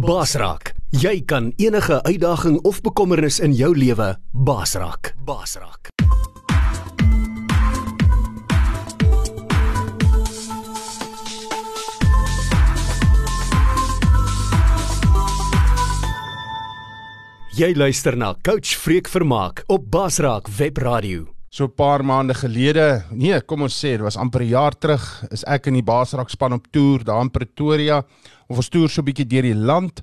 Basraak, jy kan enige uitdaging of bekommernis in jou lewe basraak. Basraak. Jy luister na Coach Freek Vermaak op Basraak Webradio. So 'n paar maande gelede, nee, kom ons sê, dit was amper 'n jaar terug, is ek in die Basraak span op toer daar in Pretoria. Ons toer so 'n bietjie deur die land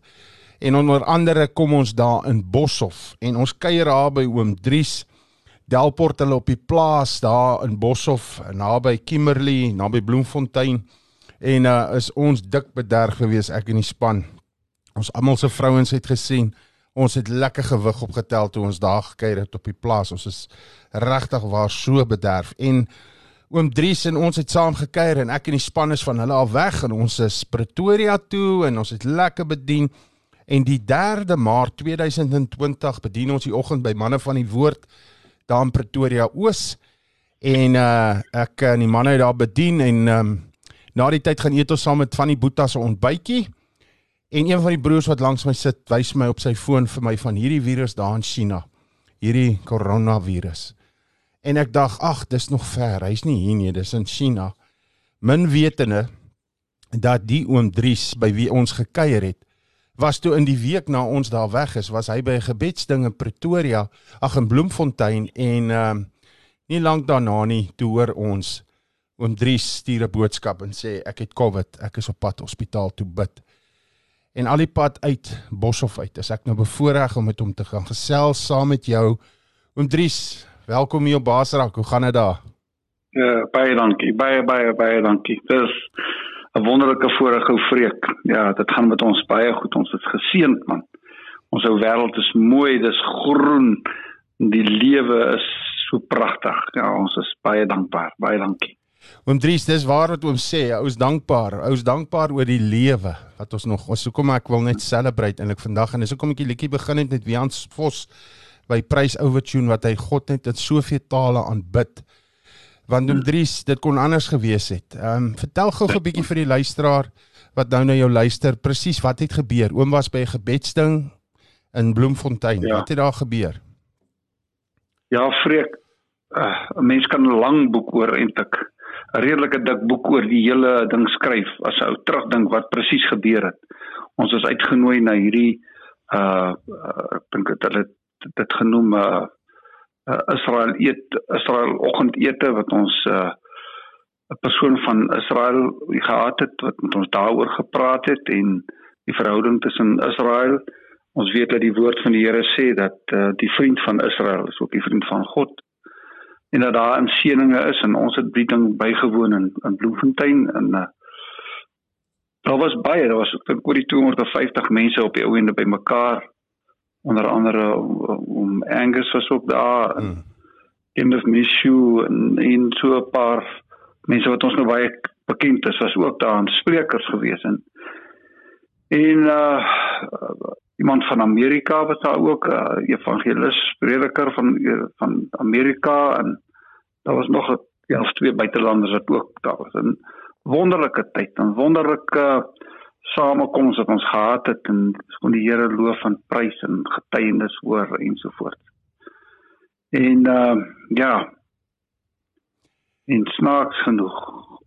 en onder andere kom ons daar in Boshoff en ons kuier daar by oom Dries Delport hulle op die plaas daar in Boshoff naby Kimberley, naby Bloemfontein. En uh is ons dik bederg gewees ek en die span. Ons almal se vrouens het gesien ons het lekker gewig opgetel toe ons daar gekuier het op die plaas. Ons is regtig waar so bederf en oom Dries en ons het saam gekuier en ek en die span is van hulle al weg en ons is Pretoria toe en ons het lekker bedien. En die 3de Maart 2020 bedien ons die oggend by manne van die woord daar in Pretoria Oos. En uh ek en die manne het daar bedien en um na die tyd gaan eet ons saam met van die boetas 'n ontbytjie. En een van die broers wat langs my sit, wys my op sy foon vir my van hierdie virus daar in China. Hierdie koronavirus. En ek dink, ag, dis nog ver. Hy's nie hier nie, dis in China. Min wetende dat die oom Dries by wie ons gekuier het, was toe in die week na ons daar weg is, was hy by 'n gebedsding in Pretoria, ag in Bloemfontein en ehm uh, nie lank daarna nie toe hoor ons oom Dries stuur 'n boodskap en sê ek het COVID, ek is op pad hospitaal toe bid en al die pad uit Boshoff uit. Is ek nou bevoorreg om met hom te gaan gesels saam met jou. Oom Dries, welkom hier op Basrak. Hoe gaan dit daar? Ja, baie dankie. Baie baie baie dankie. Dis 'n wonderlike voorreg ou vreek. Ja, dit gaan met ons baie goed. Ons is geseënd man. Ons ou wêreld is mooi, dis groen. Die lewe is so pragtig. Ja, ons is baie dankbaar. Baie dankie. Oom Dries, dis waar wat oom sê, ou is dankbaar. Ou is dankbaar oor die lewe wat ons nog. Ons hoekom ek wil net celebrate eintlik vandag en dis hoekom ek die liedjie begin het met Wians Vos by Prys Overtune wat hy God net in soveel tale aanbid. Want oom Dries, dit kon anders gewees het. Ehm um, vertel gou 'n bietjie vir die luisteraar wat nou na jou luister, presies wat het gebeur? Oom was by 'n gebedsding in Bloemfontein. Ja. Wat het daar gebeur? Ja, Freek, uh, 'n mens kan 'n lang boek oor eintlik 'n redelike dik boek oor die hele ding skryf as ou terugdink wat presies gebeur het. Ons is uitgenooi na hierdie uh, uh ek dink dit hulle dit genoem uh, uh Israel eet Israel oggendete wat ons uh 'n persoon van Israel gehad het wat met ons daaroor gepraat het en die verhouding tussen Israel ons weet dat die woord van die Here sê dat uh, die vriend van Israel is ook die vriend van God en dat daar inseninge is en ons het die ding bygewoon in in Bloemfontein en uh, daar was baie daar was ek oor die 250 mense op die ou ende bymekaar onder andere om Angus was ook daar en hmm. Kenneth Mishu en en so 'n paar mense wat ons nou baie bekend is was ook daar en sprekers gewees en en uh iemand van Amerika was daar ook 'n uh, evangelis prediker van van Amerika en daar was nog 'n ja, of twee buitelanders wat ook daar was. 'n Wonderlike tyd, 'n wonderlike samekoms wat ons gehad het en kon die Here loof en prys en getuienis hoor ensovoorts. En uh ja. En snaaks genoeg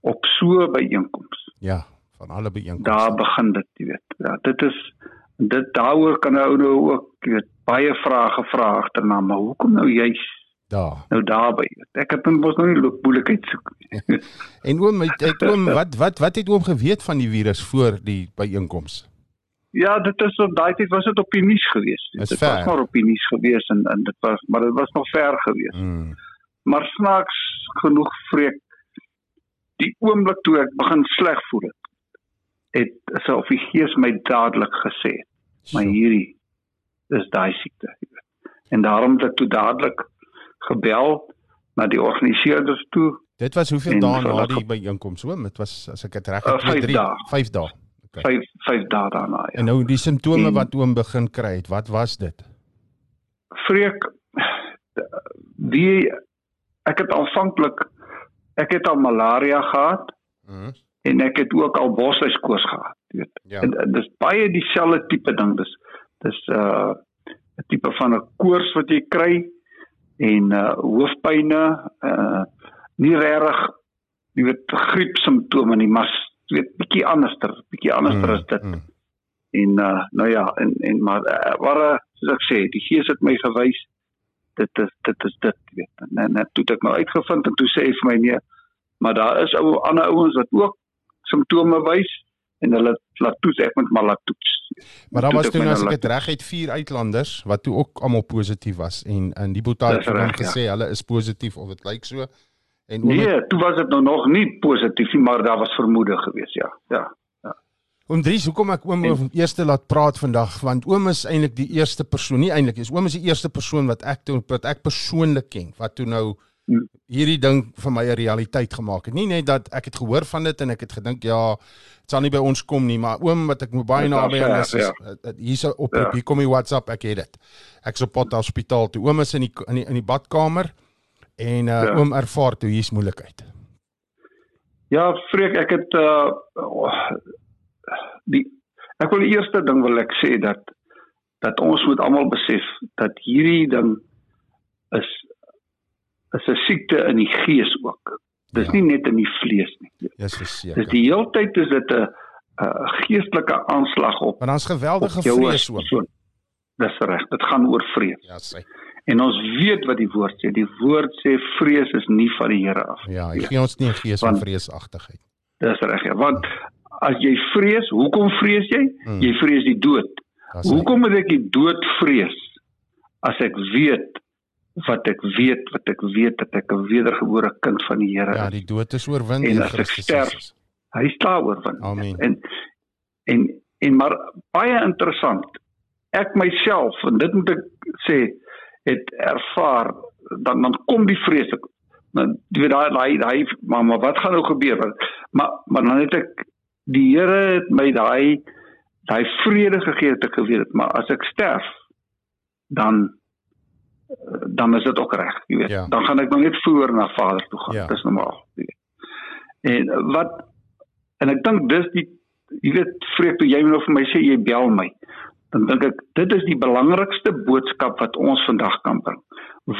op so byeenkomste. Ja, van alle byeenkomste. Daar begin dit, jy weet. Ja, dit is dit daaroor kan ou nou ook weet baie vrae gevra agterna maar hoekom nou juis daar. Nou daarby. Ek het mos nou nie moeilikheid soek en oom het, oom wat wat wat het oom geweet van die virus voor die byeenkoms? Ja dit is op daai tyd was dit op die nuus gewees dit ver. was maar op die nuus gewees en en dit was maar dit was nog ver gewees hmm. maar snaaks genoeg vreek die oomblik toe ek begin sleg voel het het so of die gees my dadelik gesê maar hierdie is daai siekte. En daarom het ek toe dadelik gebel na die organiseerders toe. Dit was hoeveel dae na die byeenkoms oom? Dit was as ek dit reg het, 2 3 5 dae. 5 5 dae daarna. Ja. En nou die simptome en, wat oom begin kry het, wat was dit? Vreek die ek het aanvanklik ek het al malaria gehad. Mhm. En ek het ook al bosluiskoors gehad. weet. Ja. En, en dis baie dieselfde tipe ding. Dis dis uh 'n tipe van 'n koors wat jy kry en uh hoofpynne uh nie regtig jy weet griep simptome nie, maar jy weet bietjie anderster, bietjie anderster is dit. Mm. En uh nou ja, en en maar uh, waar soos ek sê, die gees het my gewys dit is dit is dit jy weet. En, en, en toe het ek nou uitgevind en toe sê hy vir my nee, maar daar is ou ander ouens wat ook simptome wys en hulle laat toets ek moet maar laat toets. Maar daar was toe nou as ek dit reg het vier uitlanders wat toe ook almal positief was en in die botaal het dan reg, ja. gesê hulle is positief of dit lyk so. En Nee, het- toe was dit nou nog nie positief nie, maar daar was vermoede geweest, ja. Ja. Oom Dries, hoekom ek oom En- eerste laat praat vandag want oom is eintlik die eerste persoon, nie eintlik is oom is die eerste persoon wat ek toe wat ek persoonlik ken wat toe nou. Hierdie ding vir my 'n realiteit gemaak het. Nie net dat ek het gehoor van dit en ek het gedink ja, dit sal nie by ons kom nie, maar oom wat ek moet baie is naby aan is, is ja. hier's op ja. Ja. hier kom die WhatsApp, ek het dit. Ek's op pad hospitaal toe. Oom is in die in die, in die badkamer en uh, Ja. oom ervaar toe hier's moeilikheid. Ja, Freek, ek het uh die ek wil die eerste ding wil ek sê dat dat ons moet almal besef dat hierdie ding is is 'n siekte in die gees ook. Dis Ja. nie net in die vlees nie. Dis Dis verseker. die heeltyd is dit 'n 'n geestelike aanslag op Maar daar's geweldige vrees oom. persoon. Dis reg. Dit gaan oor vrees. Ja, sê. En ons weet wat die woord sê. Die woord sê vrees is nie van die Here af. Ja, hy gee ons nie 'n gees van vreesagtigheid. Dis reg. Ja. Want as jy vrees, hoekom vrees jy? Hmm. Jy vrees die dood. Dis. Hoekom moet ek die dood vrees as ek weet wat ek weet, wat ek weet dat ek 'n wedergebore kind van die Here Ja, is. die dood is oorwin deur Christus sterf. Hy is klaar oorwin. Amen. En en en maar baie interessant. Ek myself en dit moet ek sê het ervaar dan dan kom die vrees ek dan jy weet daai daai daai maar, maar wat gaan nou gebeur? Maar maar dan het ek die Here het my daai daai vrede gegee het ek geweet het, maar as ek sterf dan dan is dit ook reg, jy weet. Ja. Dan gaan ek nou net voor na Vader toe gaan. Ja. Dis normaal. jy weet. En wat en ek dink dis die jy weet vreek toe jy nou vir my sê jy bel my. Dan dink ek dit is die belangrikste boodskap wat ons vandag kan bring.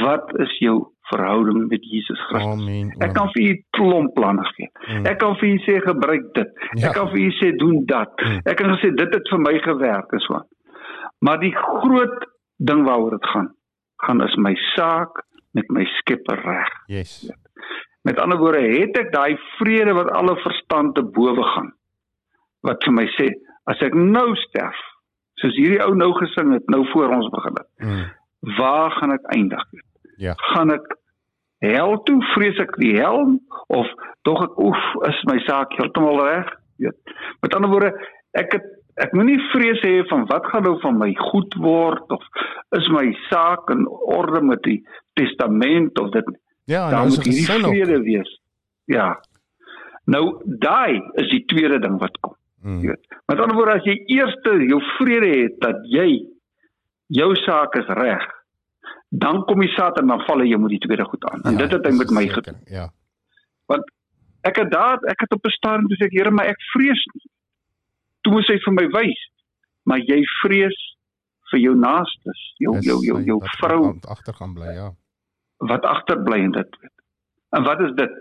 Wat is jou verhouding met Jesus Christus? Amen. Ek kan vir u klomp planne gee. Mm. Ek kan vir u sê gebruik dit. Ja. Ek kan vir u sê doen dat. Mm. Ek kan gesê dit het vir my gewerk en so aan. Maar die groot ding waaroor dit gaan, gaan is my saak met my Skepper reg. Yes. Met ander woorde, het ek daai vrede wat alle verstand te bowe gaan. Wat vir my sê, as ek nou sterf, soos hierdie ou nou gesing het, nou voor ons begin het, Mm. waar gaan ek eindig? Ja. Gaan ek hel toe, vrees ek die hel of tog ek oef, is my saak heeltemal reg? Weet. Met ander woorde, ek het ek moenie vrees hê van wat gaan nou van my goed word of is my saak in orde met die testament of dit Ja, dan is moet hierdie vrede wees. Ja. Nou daai is die tweede ding wat kom. Jy Mm. weet. Met ander woorde as jy eerste jou vrede het dat jy jou saak is reg, dan kom die Satan dan val hy jou met die tweede goed aan. En Ja, dit het hy met my gedoen. Ja. Ek het daar ek het op 'n stadium gesê Here, maar ek vrees nie. Toe moes hy vir my wys, maar jy vrees vir jou naastes, jou Dis jou jou jou wat vrou agter gaan bly, ja. wat agterbly in dit weet. En wat is dit?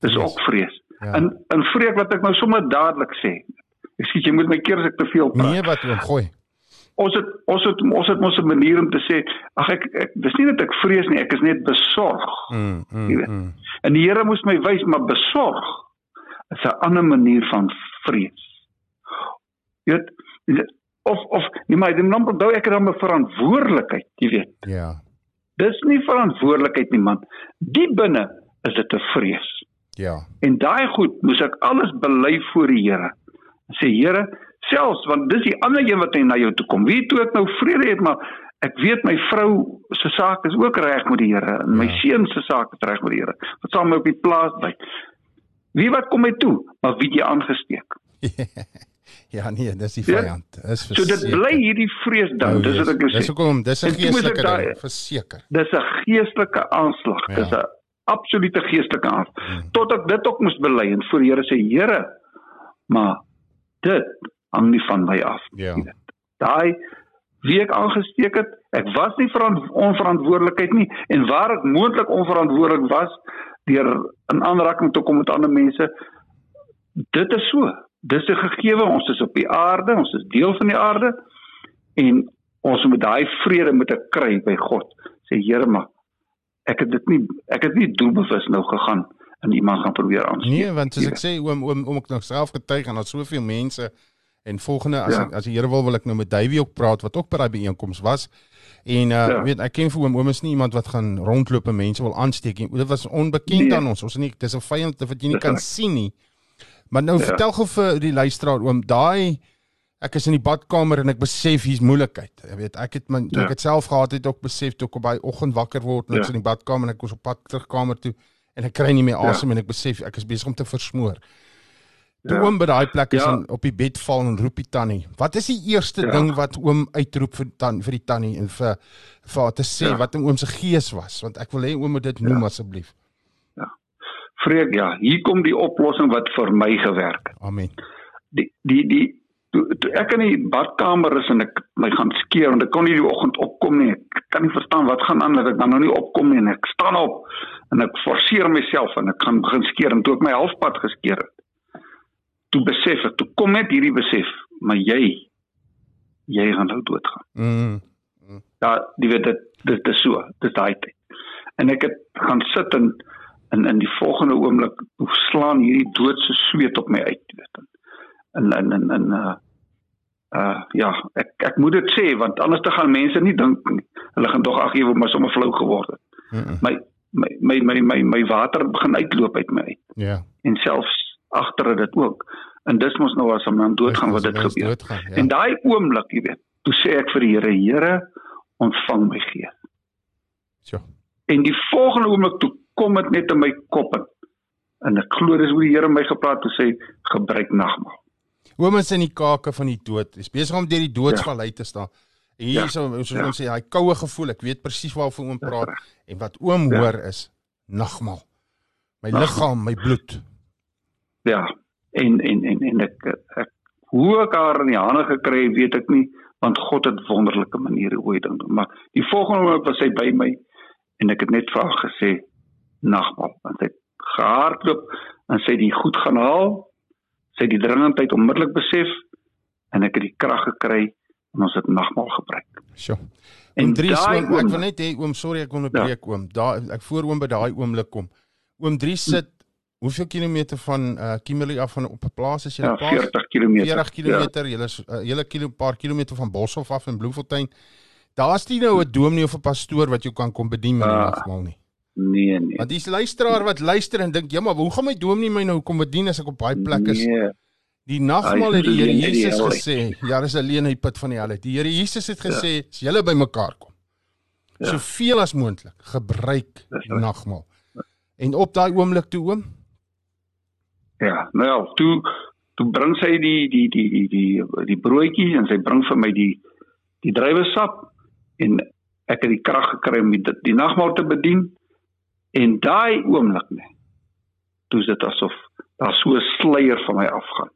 Dis Vrees. ook vrees. Ja. In in vreek wat ek nou sommer dadelik sê. Ekskuus, jy moet my keer as ek te veel praat. Nee, wat oom, gooi. Ons het ons het ons het mos 'n manier om te sê, ag ek, ek dis nie dat ek vrees nie, ek is net besorg. Mm, mm, Jy weet. mm. En die Here moes my wys maar besorg is 'n ander manier van vrees. Jy weet, of of nee maar dan dan onthou ek het dan 'n verantwoordelikheid, jy weet. Ja. Dis nie verantwoordelikheid nie man. Die binne is dit 'n vrees. Ja. En daai goed moes ek alles bely voor die Here. Sê Here, selfs want dis die ander een wat hy na jou toe kom. Wie toe ek nou vrede het, maar ek weet my vrou se saak is ook reg met die Here en my Ja. seun se saak is reg met die Here. Wat saam op die plaas bly. Wie wat kom my toe? Maar wie jy aangesteek? ja, nee, dis die Ja. vyand. Dis So dit verseker. bly hierdie vrees dan. Oh, dis wat ek Dis sê. hoekom dis 'n geestelike ding, verseker. Dis 'n geestelike aanslag. Ja. Dis 'n absolute geestelike aanslag. Mm. Tot ek dit ook moes bely en voor die Here sê, Here, maar dit hang nie van my af Ja. daai wie ek aangesteek het ek was nie verant, onverantwoordelikheid nie en waar ek moontlik onverantwoordelik was deur in aanraking te kom met ander mense dit is so dis 'n gegewe ons is op die aarde ons is deel van die aarde en ons moet daai vrede moet ek kry by God sê Here maar ek het dit nie ek het nie doelbewus nou gegaan en iemand gaan probeer aansteek Nee, want soos ek sê oom oom oom ek nog self getuig en daar's soveel mense en volgende as Ja. ek, as die Here wil wil ek nou met Davey ook praat wat ook by daai byeenkoms was. En uh Ja. weet ek ken vir oom oom is nie iemand wat gaan rondloop en mense wil aansteek nie. Dit was onbekend Nee. aan ons. Ons is nie dis 'n vyand wat jy nie Dis kan reg. sien nie. Maar nou Ja. vertel gou vir die luisteraar oom, daai ek is in die badkamer en ek besef hier's moeilikheid. Jy weet, ek het my Ja. ek dit self gehad het ook besef toe ek op daai oggend wakker word en Ja. is in die badkamer en ek was op pad terug kamer toe en ek kry nie meer Ja. asem en ek besef ek is besig om te versmoor. Toe Ja. oom by daai plek is Ja. en op die bed val en roep die tannie. Wat is die eerste Ja. ding wat oom uitroep vir tan vir die tannie en vir vir haar te sê Ja. wat in oom se gees was want ek wil hê oom moet dit noem asseblief. Vreek ja hier kom die oplossing wat vir my gewerk het Amen. die die die toe, toe ek in die badkamer is en ek my gaan skeer want ek kon nie die oggend opkom nie. Ek kan nie verstaan wat gaan aan dat ek dan nou nie opkom nie en ek staan op en ek forceer myself en ek gaan begin skeer en toe ek my halfpad geskeer het. Toe besef ek, toe kom net hierdie besef, maar jy jy gaan nou doodgaan. Mm. Ja, jy weet dit dit is so, dis daai tyd. En ek het gaan sit en in in die volgende oomblik slaan hierdie doodse sweet op my uit, weet. En en en en uh uh ja, ek ek moet dit sê want anders te gaan mense nie dink nie. Hulle gaan tog ag jy word maar sommer flou geword het. Mm -mm. My my my my my, water begin uitloop uit my uit Ja. en selfs agter dit ook. En dis mos nou as 'n man doodgaan wat dit gebeur. Doodgaan, ja. En daai oomblik, jy weet, toe sê ek vir die Here, Here, ontvang my gees. So. En die volgende oomblik toe kom dit net in my kop in. En ek glo dis hoe die Here my gepraat het sê gebruik nagmaal. Oom is in die kake van die dood. Hy's besig om deur die doodsvallei te staan. En hier Ja. is soos Ja. ons sê, hy koue gevoel. Ek weet presies waarvan oom Dis praat reg. en wat oom Ja. hoor is nagmaal. My Nagmaal. liggaam, my bloed. Ja. En en en en ek ek hoe ek haar in die hande gekry het, weet ek nie, want God het wonderlike maniere hoe hy dit doen. Maar die volgende oomblik was hy by my en ek het net vir haar gesê nagmaal. Want sy het gehardloop en sy het die goed gaan haal. Sy het die dringendheid onmiddellik besef en ek het die krag gekry en ons het nagmaal gebruik. Sjoe. En Oom Dries, daai oom, ek wil net hê oom, sorry ek onderbreek oom. Daar ek voor oom by daai oomblik kom. Oom Dries sit hoeveel kilometer van uh Kimberley af van op 'n plaas as jy Ja, 40 km. 40 km, julle is 'n uh, hele kilo paar kilometer van Boshoff af in Bloemfontein. Daar's nie nou 'n dominee of 'n pastoor wat jou kan kom bedien met die Ah. nagmaal nie. Nee, nee. Want dis luisteraar wat luister en dink, "Ja, maar hoe gaan my dominee my nou kom bedien as ek op baie plek is?" Nee. Die nagmaal Hy het die Here die Jesus hel gesê, ja, dis alleen uit die put van die hel. Die Here Jesus het gesê, as julle bymekaar kom, Ja. soveel as moontlik gebruik die nagmaal. En op daai oomblik toe oom, Ja, nou ja, toe toe bring sy die die die die die die broodjies en sy bring vir my die die druiwesap en ek het die krag gekry om die, die nagmaal te bedien en daai oomblik nee. Toe dit asof daar so 'n sluier van my afgaan.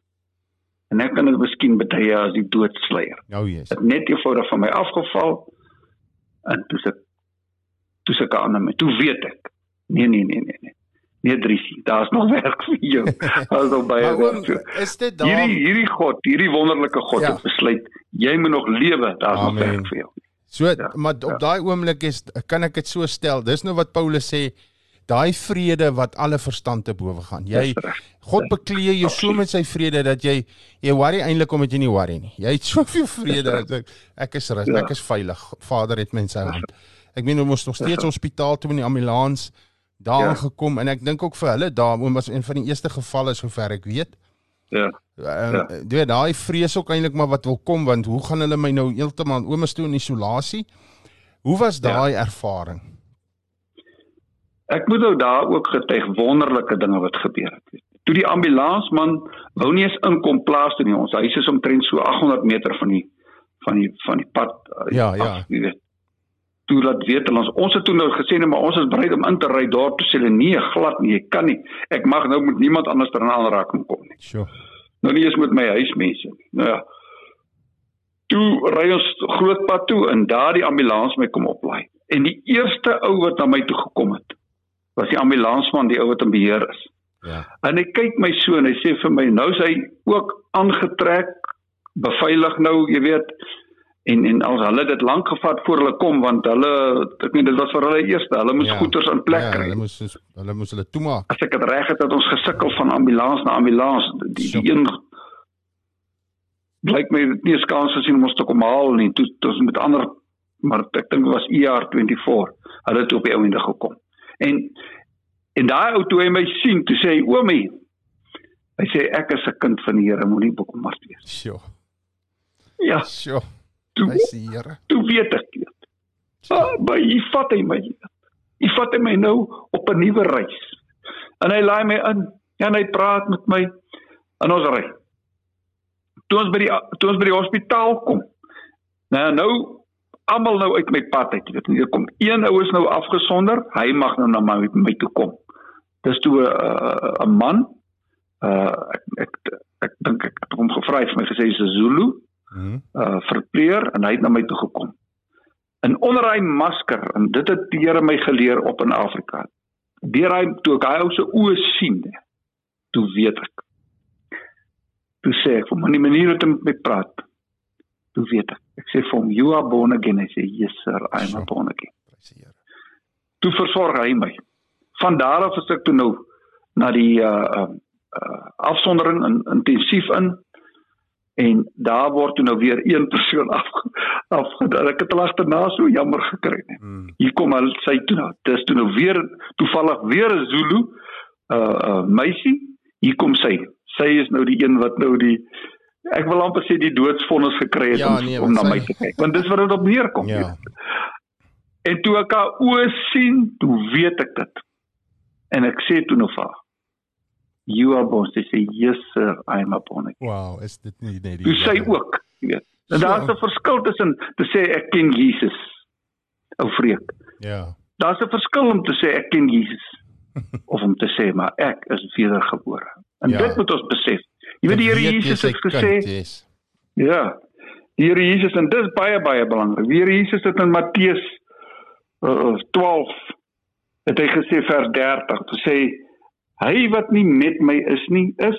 En ek kan dit miskien betye as die doodsluier. nou Jesus. Dit net eenvoudig van my afgeval en toe se toe se kan aan my. Toe weet ek. Nee nee nee nee nee. Nee Driesie, daar's nog werk vir jou. Daar's nog baie oom, werk. jou. is dit daar? Hierdie hierdie God, hierdie wonderlike God Ja. het besluit jy moet nog lewe, daar's nog werk vir jou. So, Ja, maar op ja. daai oomblik is kan ek dit so stel. Dis nou wat Paulus sê, daai vrede wat alle verstand te bowe gaan. Jy. God bekleë jou so met sy vrede dat jy jy worry eintlik omdat jy nie worry nie. Jy het soveel vrede dat ek, ek is rus, Ja. ek is veilig. Vader het my in sy hand. Ek meen ons moes nog steeds hospitaal toe met die ambulans daar Ja. aangekom en ek dink ook vir hulle daar oom was een van die eerste gevalle sover ek weet. Ja. Ja. ja. daai vrees ook eintlik maar wat wil kom want hoe gaan hulle my nou heeltemal oom is toe in isolasie? Hoe was Ja. daai ervaring? Ek moet nou daar ook getuig wonderlike dinge wat gebeur het. Toe die ambulansman wou nie eens inkom plaas toe nie. Ons huis is omtrent so 800 meter van die van die van die pad uh, Ja, af, ja. jy weet. Toe laat weet hulle ons ons het toe nou gesê nee, maar ons is bereid om in te ry daar toe sê hulle nee, glad nie, jy kan nie. Ek mag nou met niemand anders ter aanraking kom nie. Sjoe. Nou nie eens met my huismense. Nou ja. Toe ry ons groot pad toe en daardie ambulans my kom oplaai. En die eerste ou wat na my toe gekom het, was die ambulansman, die ou wat in beheer is. Ja. En hy kyk my so en hy sê vir my, nou is hy ook aangetrek, beveilig nou, jy weet. En en al hulle dit lank gevat voor hulle kom want hulle ek meen dit was vir hulle eerste, hulle moes Ja. goeders in plek ja, kry. Hulle moes hulle moes hulle toemaak. As ek dit reg het, het ons gesukkel van ambulans na ambulans. Die, die een blyk my dit nie 'n kans gesien om ons te kom haal nie. Toe ons met ander maar ek dink was ER24. Hulle het op die ouende gekom. En en daai ou toe hy my sien, toe sê hy oomie. Hy sê ek is 'n kind van die Here, moenie bekommerd wees. Sjoe. Ja, Sjoe. Toe Hy sê Here. toe weet ek dit. Ah, maar hy vat hy my. Hy vat hy my nou op 'n nuwe reis. En hy laai my in en hy praat met my en ons ry. Toe ons by die toe ons by die hospitaal kom. Nou nou almal nou uit my pad uit, weet, hier kom een ou is nou afgesonder, hy mag nou na my my toe kom. Dis toe 'n uh, 'n man uh ek ek ek dink ek het hom gevra vir my gesê hy's 'n Zulu Mhm. uh verpleer en hy het na my toe gekom. En onder hy masker en dit het die Here my geleer op in Afrika. Deur hy toe ek hy ou se oë sien, toe weet ek. Toe sê ek vir hom, "Maar die manier wat hy met my praat." Toe weet ek. Ek sê vir hom, "You are born again." Hy sê, "Yes sir, I am Sure. born again." Prys die Here. Toe versorg hy my. Van daar af is ek toe nou na die uh uh, uh afsondering in intensief in en daar word toe nou weer een persoon af afgedaal. Ek het hulle agterna so jammer gekry net. Mm. Hier kom al sy toe nou. Dis toe nou weer toevallig weer 'n Zulu uh uh meisie. Hier kom sy. Sy is nou die een wat nou die ek wil amper sê die doodsvonnis gekry het Ja, om, nee, om na want my sy- te kyk. Want dis wat dit op neerkom. Ja. En toe ek haar oë sien, toe weet ek dit. En ek sê toe nog vir haar, "You are born." Sy sê, "Yes sir, I am born." again." Wow, is dit nie net die sy Here? ook, jy weet. En So. daar's 'n verskil tussen te sê ek ken Jesus. Ou vreek. Ja. Daar's 'n verskil om te sê ek ken Jesus of om te sê maar ek is wedergebore. En Ja. dit moet ons besef. Jy weet die Here jy Jesus het gesê, kind, yes. Ja. Die Here Jesus en dis baie baie belangrik. Die Here Jesus het in Matteus uh, 12 het hy gesê vers 30 te sê hy wat nie met my is nie is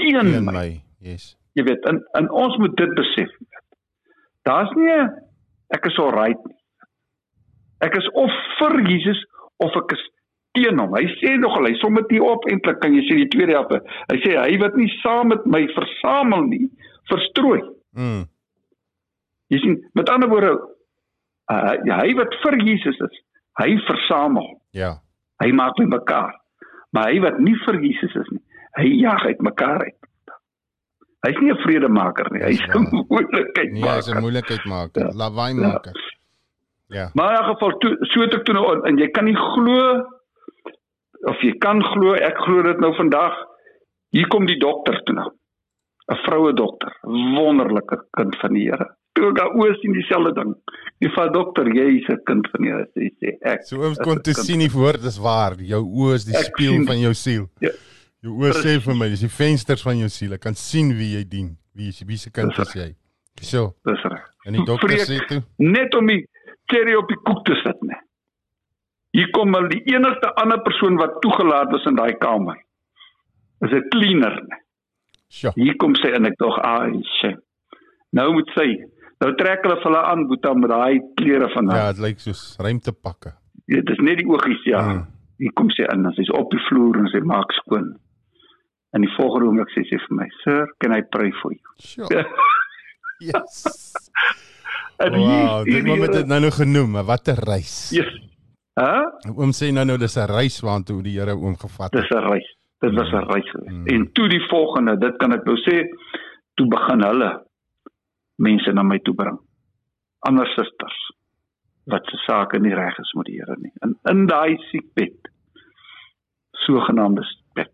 teen my. my. Yes. Jy weet, en, en ons moet dit besef. Daar's nie ek is alright nie. Ek is of vir Jesus of ek is teen hom. Hy sê nogal, hy som dit hier op eintlik kan jy sien die tweede helfte. Hy sê hy wat nie saam met my versamel nie, verstrooi. Mm. Jy sien, met ander woorde, uh, hy wat vir Jesus is, hy versamel. Ja. Hy maak by mekaar. Maar hy wat nie vir Jesus is nie, hy jaag uit mekaar uit. Hy's nie 'n vredemaker nie, hy's Dis 'n waar. moeilikheid Nee, is 'n maker. moeilikheid maak. Ja. Lawaai Ja. maak. Ja. Maar in 'n geval toe so het ek toe nou en jy kan nie glo of jy kan glo, ek glo dit nou vandag. Hier kom die dokter toe nou. 'n Vroue dokter, wonderlike kind van die Here. Toe ek daar oor sien dieselfde ding. Die van dokter, jy is 'n kind van die Here, sê sê ek. So is kon te sien die woord is waar. Jou oë is die Ek spieël sien- van jou siel. Ja. Jou oë sê vir my, dis die vensters van jou siel. Ek kan sien wie jy dien. Wie is wie se kind is jy? So, Dis reg. en die dokter Vreek. sê toe, net om die cherry op die koek te sit nie. Hier kom al die enigste ander persoon wat toegelaat was in daai kamer. Is 'n cleaner. Nie. "Sjoe, Hier kom sy en ek dog, "Ai, sy. Nou moet sy. Nou trek hulle vir hulle aan boeta met daai klere van haar. ja, dit lyk soos ruimtepakke." Ja. Dit is net die oogies ja. Mm. Hier kom sy in sy's op die vloer en sy maak skoon. En die volgende oomblik sê sy vir my, "Sir, can I pray for you?" "Sjoe." Yes. en Wow, dit moet dit nou nou genoem, wat 'n reis. Yes. Hæ? Oom sê nou nou dis 'n reis waartoe die Here oom gevat Dis het. 'n reis. Dit was 'n reis. geweest. Mm. En toe die volgende, dit kan ek nou sê, toe begin hulle mense na my toe bring. Ander susters wat se sake nie reg is met die Here nie. En in daai siekbed, sogenaamde siekbed,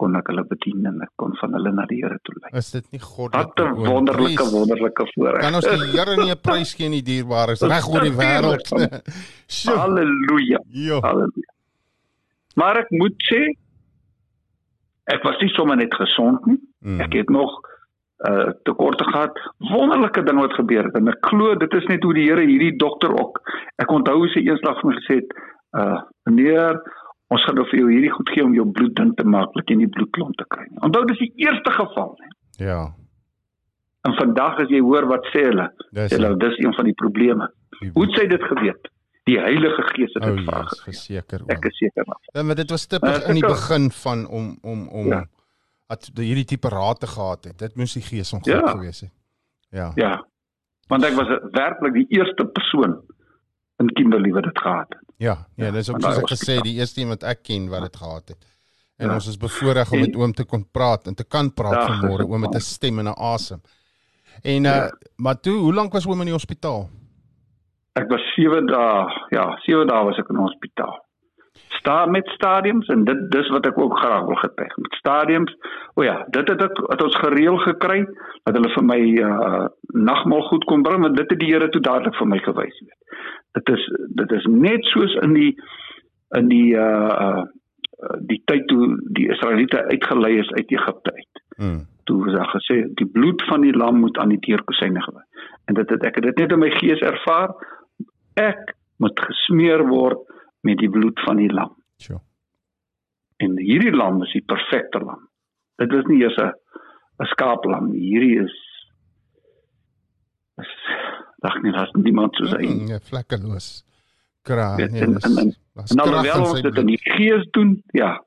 kon ek hulle bedien en ek kon van hulle na die Here toe lei. Is dit nie goddelik? Wat 'n wonderlike wonderlike voorreg. Kan ons die Here nie 'n prys gee nie dierbares reg oor die wêreld? Sjoe. Halleluja. Halleluja. Maar ek moet sê ek was nie sommer net gesond nie. Mm. Ek het nog uh tekorte gehad. Wonderlike ding wat gebeur het en ek glo dit is net hoe die Here hierdie dokter ook. Ek onthou hoe sy eenslag vir my gesê het, uh meneer, ons gaan nou vir jou hierdie goed gee om jou bloed dun te maak, dat jy nie bloedklont te kry nie. Onthou dis die eerste geval, hè. Ja. En vandag as jy hoor wat sê hulle, sê hulle dis een van die probleme. Hoe het sy dit geweet? Die Heilige Gees het dit oh, vraag. Verseker. Ek is seker. Ja, maar dit was tipies in die begin van om om om ja. At hierdie tipe raad te gehad het. Dit moes die Gees om ja. gewees het. Ja. Ja. Want ek was werklik die eerste persoon in Kimberley wat dit gehad het. Ja, ja, dis ook soos ek gesê die eerste iemand ek ken wat dit gehad het. En ja. ons is bevoorreg om met oom te kon praat en te kan praat ja, vanmôre oom met 'n stem en 'n asem. En uh, ja. maar toe, hoe lank was oom in die hospitaal? Ek was 7 dae, ja, 7 dae was ek in die hospitaal. Sta met stadiums en dit dis wat ek ook graag wil getuig. Met stadiums. O ja, dit het ek het ons gereël gekry dat hulle vir my uh nagmaal goed kon bring, want dit het die Here toe dadelik vir my gewys, weet. Dit is dit is net soos in die in die uh die tyd toe die Israeliete uitgelei is uit Egipte uit. Hmm. Toe was daar gesê die bloed van die lam moet aan die deurkosyne gewy. En dit het ek het dit net in my gees ervaar ek moet gesmeer word met die bloed van die lam. Sjoe. En hierdie lam is die perfekte lam. Dit is nie eers 'n 'n skaaplam nie. Hierdie is is dag nie, daar's niemand soos hy. Mm, ja, vlekkeloos. Kra, nee, en, en, en, en alhoewel ons dit in die gees doen, ja,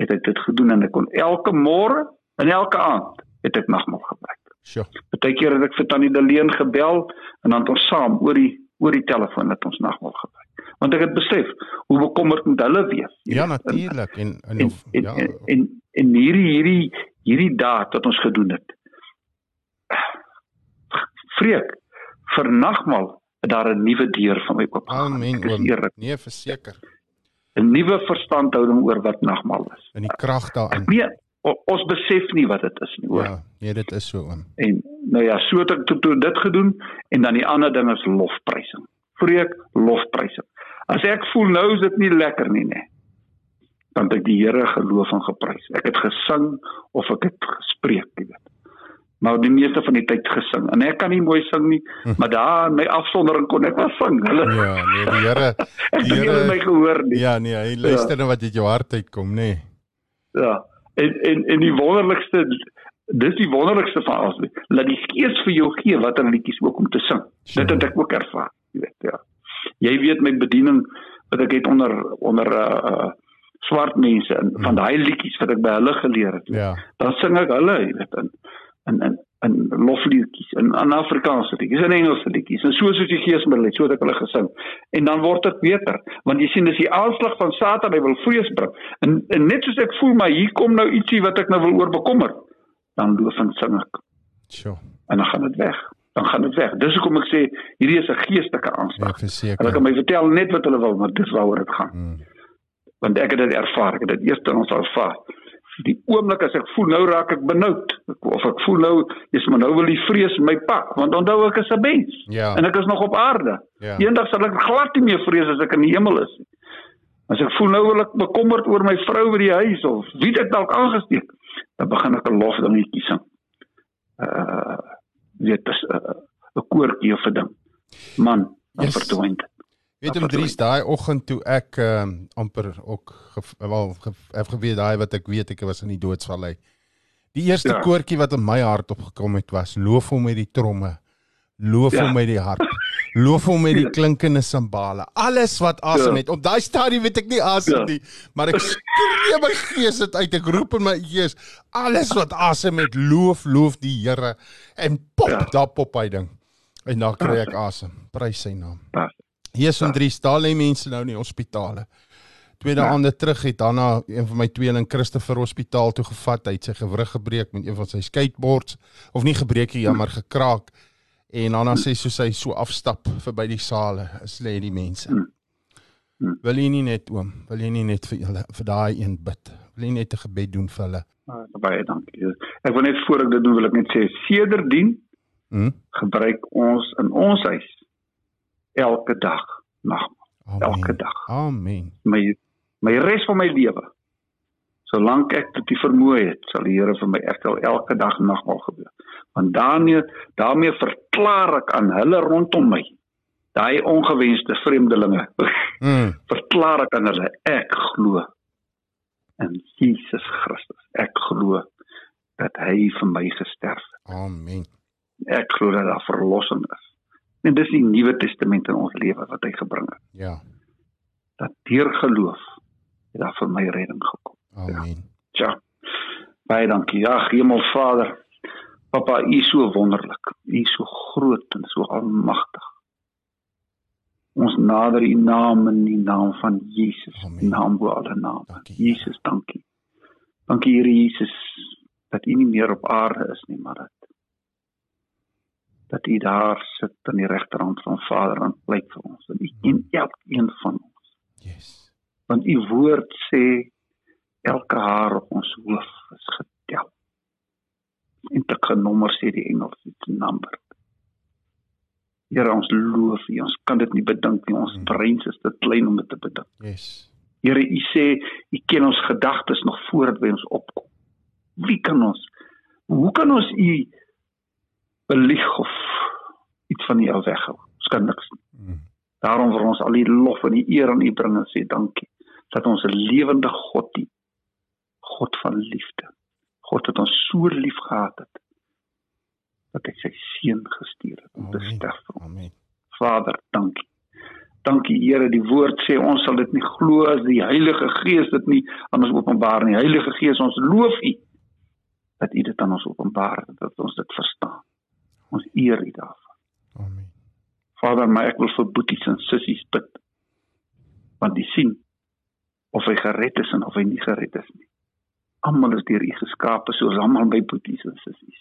het ek dit gedoen en ek kon elke môre en elke aand het ek nagmaal gebruik. Sjoe. Partykeer het ek vir Tannie Deleen gebel en dan het ons saam oor die oor die telefoon dat ons nagmaal gebruik. Want ek het besef hoe bekommerd moet hulle wees. Ja, natuurlik en en, en, en, ja. en en en hierdie hierdie hierdie daad wat ons gedoen het. Vreek vir nagmaal het daar 'n nuwe deur van my oop. Amen. Nee, verseker. 'n Nuwe verstandhouding oor wat nagmaal is. In die krag daarin. Nee, ons besef nie wat dit is nie, hoor. Ja, nee, dit is so oom. En nou ja, so het ek tot toe dit gedoen en dan die ander ding is lofprysing. Vreek lofprysing. As ek voel nou is dit nie lekker nie, nê. Dan het ek die Here geloof en geprys. Ek het gesing of ek het gespreek, jy weet. Maar die meeste van die tyd gesing. En ek kan nie mooi sing nie, hm. maar daar in my afsondering kon ek wel sing. Hulle Ja, nee, die Here die Here het my gehoor nie. Ja, nee, hy luister ja. na wat uit jou hart uitkom, nê. Ja. En en en die wonderlikste dis die wonderlikste van alles. Laat die Gees vir jou gee watter liedjies ook om te sing. Sure. Dit het ek ook ervaar, jy weet, ja. Jy weet my bediening wat ek het onder onder uh, uh swart mense en van mm. daai liedjies wat ek by hulle geleer het. Ja. Dan sing ek hulle, jy weet, in in in in lofliedjies in in Afrikaanse liedjies en Engelse liedjies en so soos die Gees my het so het ek hulle gesing en dan word dit beter want jy sien dis die aanslag van Satan hy wil vrees bring en, en net soos ek voel maar hier kom nou ietsie wat ek nou wil oor bekommer dan loof en sing ek sure en dan gaan dit weg dan gaan dit weg dis hoekom ek sê hierdie is 'n geestelike aanslag ja, hulle kan my vertel net wat hulle wil maar dis waaroor dit gaan hmm. want ek het dit ervaar ek het dit eers in ons ervaar die oomblik as ek voel nou raak ek benoud of ek voel nou is maar nou wil die vrees my pak want onthou ek is 'n mens ja. en ek is nog op aarde. Ja. Eendag sal ek glad nie meer vrees as ek in die hemel is nie. As ek voel nou wil ek bekommerd oor my vrou by die huis of wie dit dalk aangesteek, dan begin ek 'n lof dingetjie sing. Uh weet dis 'n uh, 'n koortjie of 'n ding. Man, yes. verdwyn dit. Weet hom Dries daai oggend toe ek um, amper ook wel het geweet daai wat ek weet ek was in die doodsvallei. Die eerste ja. koortjie wat in my hart opgekom het was loof hom met die tromme. Loof ja. hom met die hart. Loof hom met die klinkende simbale. Alles wat asem ja. het. Op daai stadium weet ek nie asem ja. nie, maar ek skree my gees dit uit. Ek roep in my gees, alles wat asem het, loof, loof die Here en pop, ja. daar pop hy ding. En dan kry ek asem. Prys sy naam. Ja. Hier is 'n drie staal lê mense nou in die hospitale. Tweede ja. aande terug het daarna een van my tweeling Christopher hospitaal toe gevat. Hy het sy gewrig gebreek met een van sy skateboards of nie gebreek nie, jammer gekraak. En dan sê so sy so afstap verby die sale, is lê die mense. Hm. Hm. Wil jy nie net oom, wil jy nie net vir hulle vir daai een bid? Wil jy net 'n gebed doen vir hulle? Ah, baie dankie. Ek wil net voor ek dit doen wil ek net sê sedertdien hm? gebruik ons in ons huis elke dag nagmaal. Elke dag. Amen. My my res van my lewe Solank ek dit die vermoë het, sal die Here vir my sal elke dag nagmaal gebeur. Want daarmee daarmee verklaar ek aan hulle rondom my, daai ongewenste vreemdelinge, Mm. verklaar ek aan hulle ek glo in Jesus Christus. Ek glo dat hy vir my gesterf het. Amen. Ek glo dat daar verlossing is. En dis die Nuwe Testament in ons lewe wat hy gebring het. Ja. Dat deur geloof het daar vir my redding gekom. Amen. Tja. Baie dankie. Ja, Hemelvader. Papa, U is so wonderlik. U is so groot en so almagtig. Ons nader U naam in die naam van Jesus, Amen. naam bo alle name. Dankie. Jesus, dankie. Dankie Here Jesus dat U nie meer op aarde is nie, maar dat dat U daar sit aan die regterhand van Vader en pleit vir ons en U ken elkeen van ons. Yes. want u woord sê elke haar op ons hoof is getel. En te genommer sê die Engels dit number. Here ons loof u, ons kan dit nie bedink nie, ons breins is te klein om dit te bedink. Yes. Here u sê u ken ons gedagtes nog voordat by ons opkom. Wie kan ons hoe kan ons u belieg of iets van u al weghou? Ons kan niks nie. Mm. Daarom wil ons al die lof en die eer aan U bring en sê dankie dat ons 'n lewende God dien. God van liefde. God het ons so lief gehad het dat hy sy seun gestuur het om te sterf vir ons. Amen. Vader, dankie. Dankie Here, die woord sê ons sal dit nie glo as die Heilige Gees dit nie aan ons openbaar nie. Heilige Gees, ons loof U dat U dit aan ons openbaar het, dat ons dit verstaan. Ons eer U daarvoor. Amen. Vader, maar ek wil vir boeties en sissies bid. Want die sien of hy gered is en of hy nie gered is nie. Almal is deur U geskape soos almal by boeties en sissies.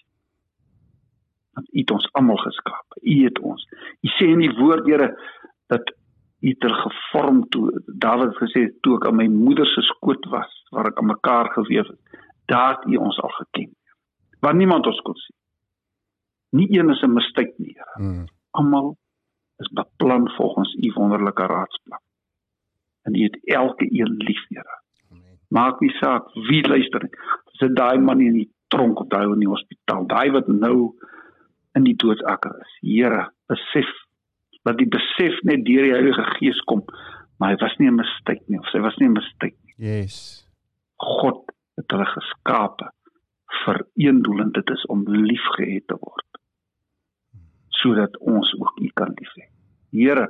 Want U het ons almal geskape. U het ons. U sê in die woord, Here, dat U het hulle gevorm toe Dawid het gesê toe ek aan my moeder se skoot was, waar ek aan mekaar gewewe het, daar het U ons al geken. Waar niemand ons kon sien. Nie een is 'n mistake nie, Here Mm. almal is beplan volgens u wonderlike raadsplan. En u het elke een lief, Here. Maak nie saak wie luister nie. Dis dit daai man in die tronk of daai in die hospitaal, daai wat nou in die doodsakker is. Here, besef dat die besef net deur die Heilige Gees kom, maar hy was nie 'n mistake nie of sy was nie 'n mistake nie. Yes. God het hulle geskape vir een doel en dit is om liefgehet te word. Sodat ons ook U kan lief hê. Here,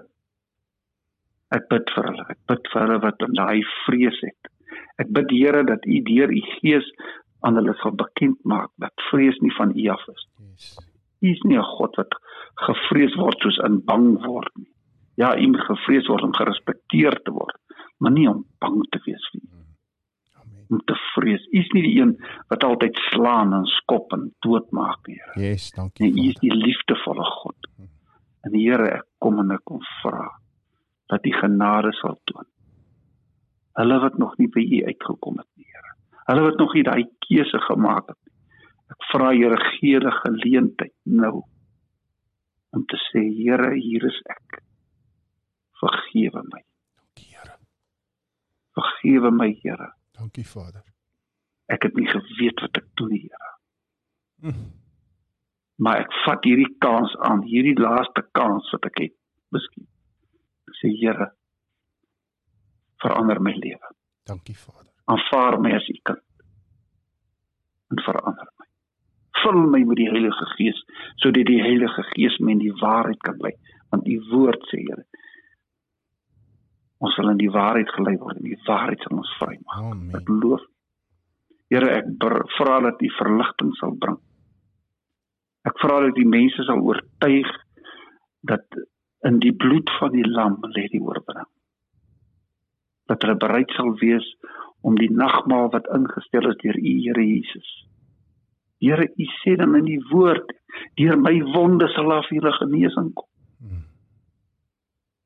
ek bid vir hulle. Ek bid vir hulle wat in daai vrees het. Ek bid Here dat U deur U Gees aan hulle sal bekend maak dat vrees nie van U af is. Yes. U is nie 'n God wat gevrees word soos in bang word nie. Ja, U moet gevrees word om gerespekteer te word, maar nie om bang te wees vir U Amen. om te vrees. U is nie die een wat altyd slaan en skop en doodmaak nie, Here. Yes, dankie. Nee, U is die liefdevolle God. En Here, ek kom en ek kom vra dat U genade sal toon. Hulle wat nog nie by U uitgekom het nie, Here. Hulle wat nog nie daai keuse gemaak het nie. Ek vra Here, gee hulle geleentheid nou om te sê, Here, hier is ek. Vergewe my. Dankie, Here. Vergewe my, Here. Dankie, Vader. Ek het nie geweet wat ek doen, Here. Mm. maar ek vat hierdie kans aan, hierdie laaste kans wat ek het. Miskien. Ek sê Here, verander my lewe. Dankie, Vader. Aanvaar my as u kind. En verander my. Vul my met die Heilige Gees sodat die Heilige Gees my in die waarheid kan lei, want u woord sê Here, ons sal in die waarheid gelei word en die waarheid sal ons vrymaak. Amen. Ek loof. Here, ek vra dat U verligting sal bring. Ek vra dat die mense sal oortuig dat in die bloed van die lam lê die oorwinning. Dat hulle bereid sal wees om die nagmaal wat ingestel is deur U Here Jesus. Here, U sê dan in die woord, deur my wonde sal daar vir julle genesing kom. Mm.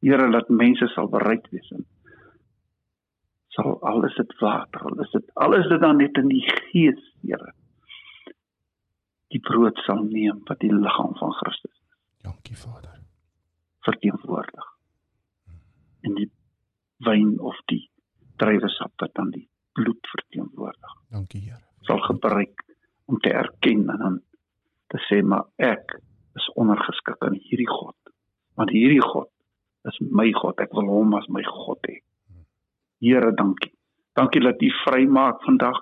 Here, dat mense sal bereid wees en sal alles dit water, al is dit alles dit dan net in die gees, Here. Die brood sal neem wat die liggaam van Christus Dankie, Vader. verteenwoordig. En die wyn of die druiwesap wat dan die bloed verteenwoordig. Dankie Here. Sal gebruik om te erken en dan te sê maar ek is ondergeskik aan hierdie God. Want hierdie God is my God. Ek wil hom as my God hê. Here, dankie. Dankie dat U vrymaak vandag.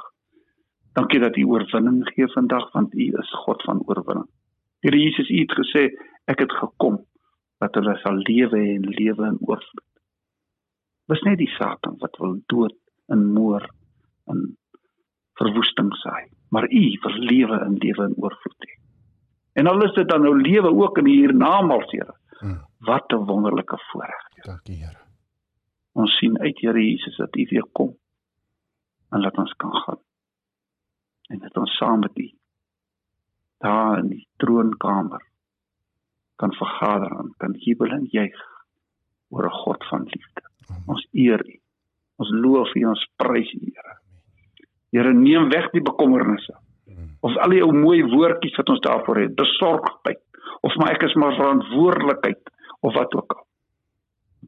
Dankie dat U oorwinning gee vandag want U is God van oorwinning. Here Jesus, U het gesê ek het gekom dat hulle sal lewe en lewe in oorvloed. Dis net die Satan wat wil dood en moord en verwoesting saai, maar U wil lewe en lewe in oorvloed hê. En al is dit dan nou lewe ook in hiernamaals, Here. Mm. Wat 'n wonderlike voorreg. Dankie Here. Ons sien uit Here Jesus dat U weer kom en laat ons kan gaan. En dat ons saam met U daar in die troonkamer kan vergader en kan jubel en juig oor 'n God van liefde. Ons eer U. Ons loof U, ons prys U, Here. Here, neem weg die bekommernisse Mm. of al die ou mooi woordjies wat ons daarvoor het, besorgdheid of maar ek is maar verantwoordelikheid of wat ook al.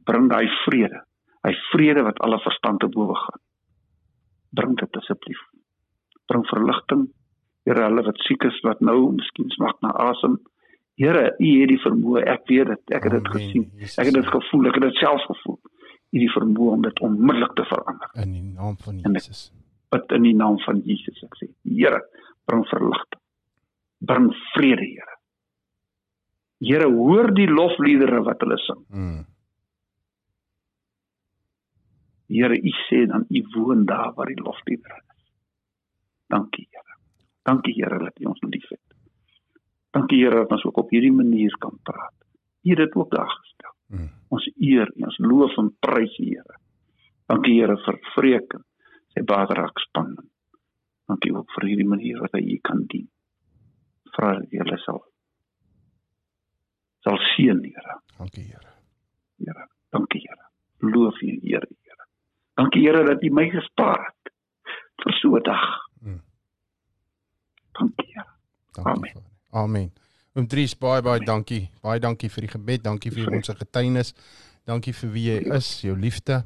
Bring daai vrede, hy vrede wat alle verstand te bowe gaan. Bring dit asseblief. Bring verligting. Here, hulle wat siek is wat nou miskien smag na asem. Here, U het die vermoë, ek weet dit, ek het dit gesien. Ek het dit gevoel, ek het dit self gevoel. Het die vermoë om dit onmiddellik te verander. In die naam van En Jesus. Bid in die naam van Jesus ek sê. Here, bring verligting. Bring vrede, Here. Here, hoor die lofliedere wat hulle sing. Mm. Here, U sê dan U woon daar waar die lofliedere is. Dankie, Here. Dankie, Here, dat U ons liefhet. Dankie, Here, dat ons ook op hierdie manier kan praat. U het dit ook daar gestel. Mm. Ons eer en ons loof en prys U, Here. Dankie, Here, vir vreken sy baderak span. Dankie ook vir hierdie manier wat hy U kan dien. Vra dat jy hulle sal sal seën, Here. Dankie Here. Here. Dankie, Here. Loof U, Here, Here. Dankie, Here, dat U my gespaar het vir so 'n dag. Mm. Dankie, Here. Dankie. Amen. Amen. Oom Dries, baie baie dankie. Baie dankie vir die gebed, dankie vir ons getuienis. Dankie vir wie jy is, jou liefde,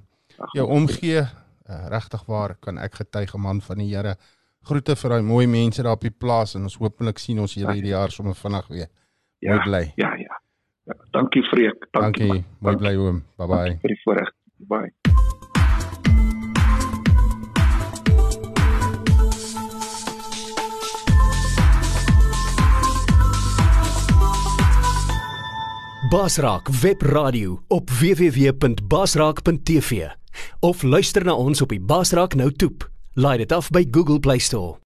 jou omgee. Uh, Regtig waar kan ek getuig man van die Here. Groete vir daai mooi mense daar op die plaas en ons hopelik sien ons julle hierdie jaar sommer vinnig weer. Mooi bly. Ja, ja. ja dankie, Freek. Dankie. man. Mooi Dankie. bly oom. Bye bye. Dankie vir die voorreg. Bye. Basraak Webradio op www.basraak.tv of luister na ons op die Basraak Nou toep. Laai dit af by Google Play Store.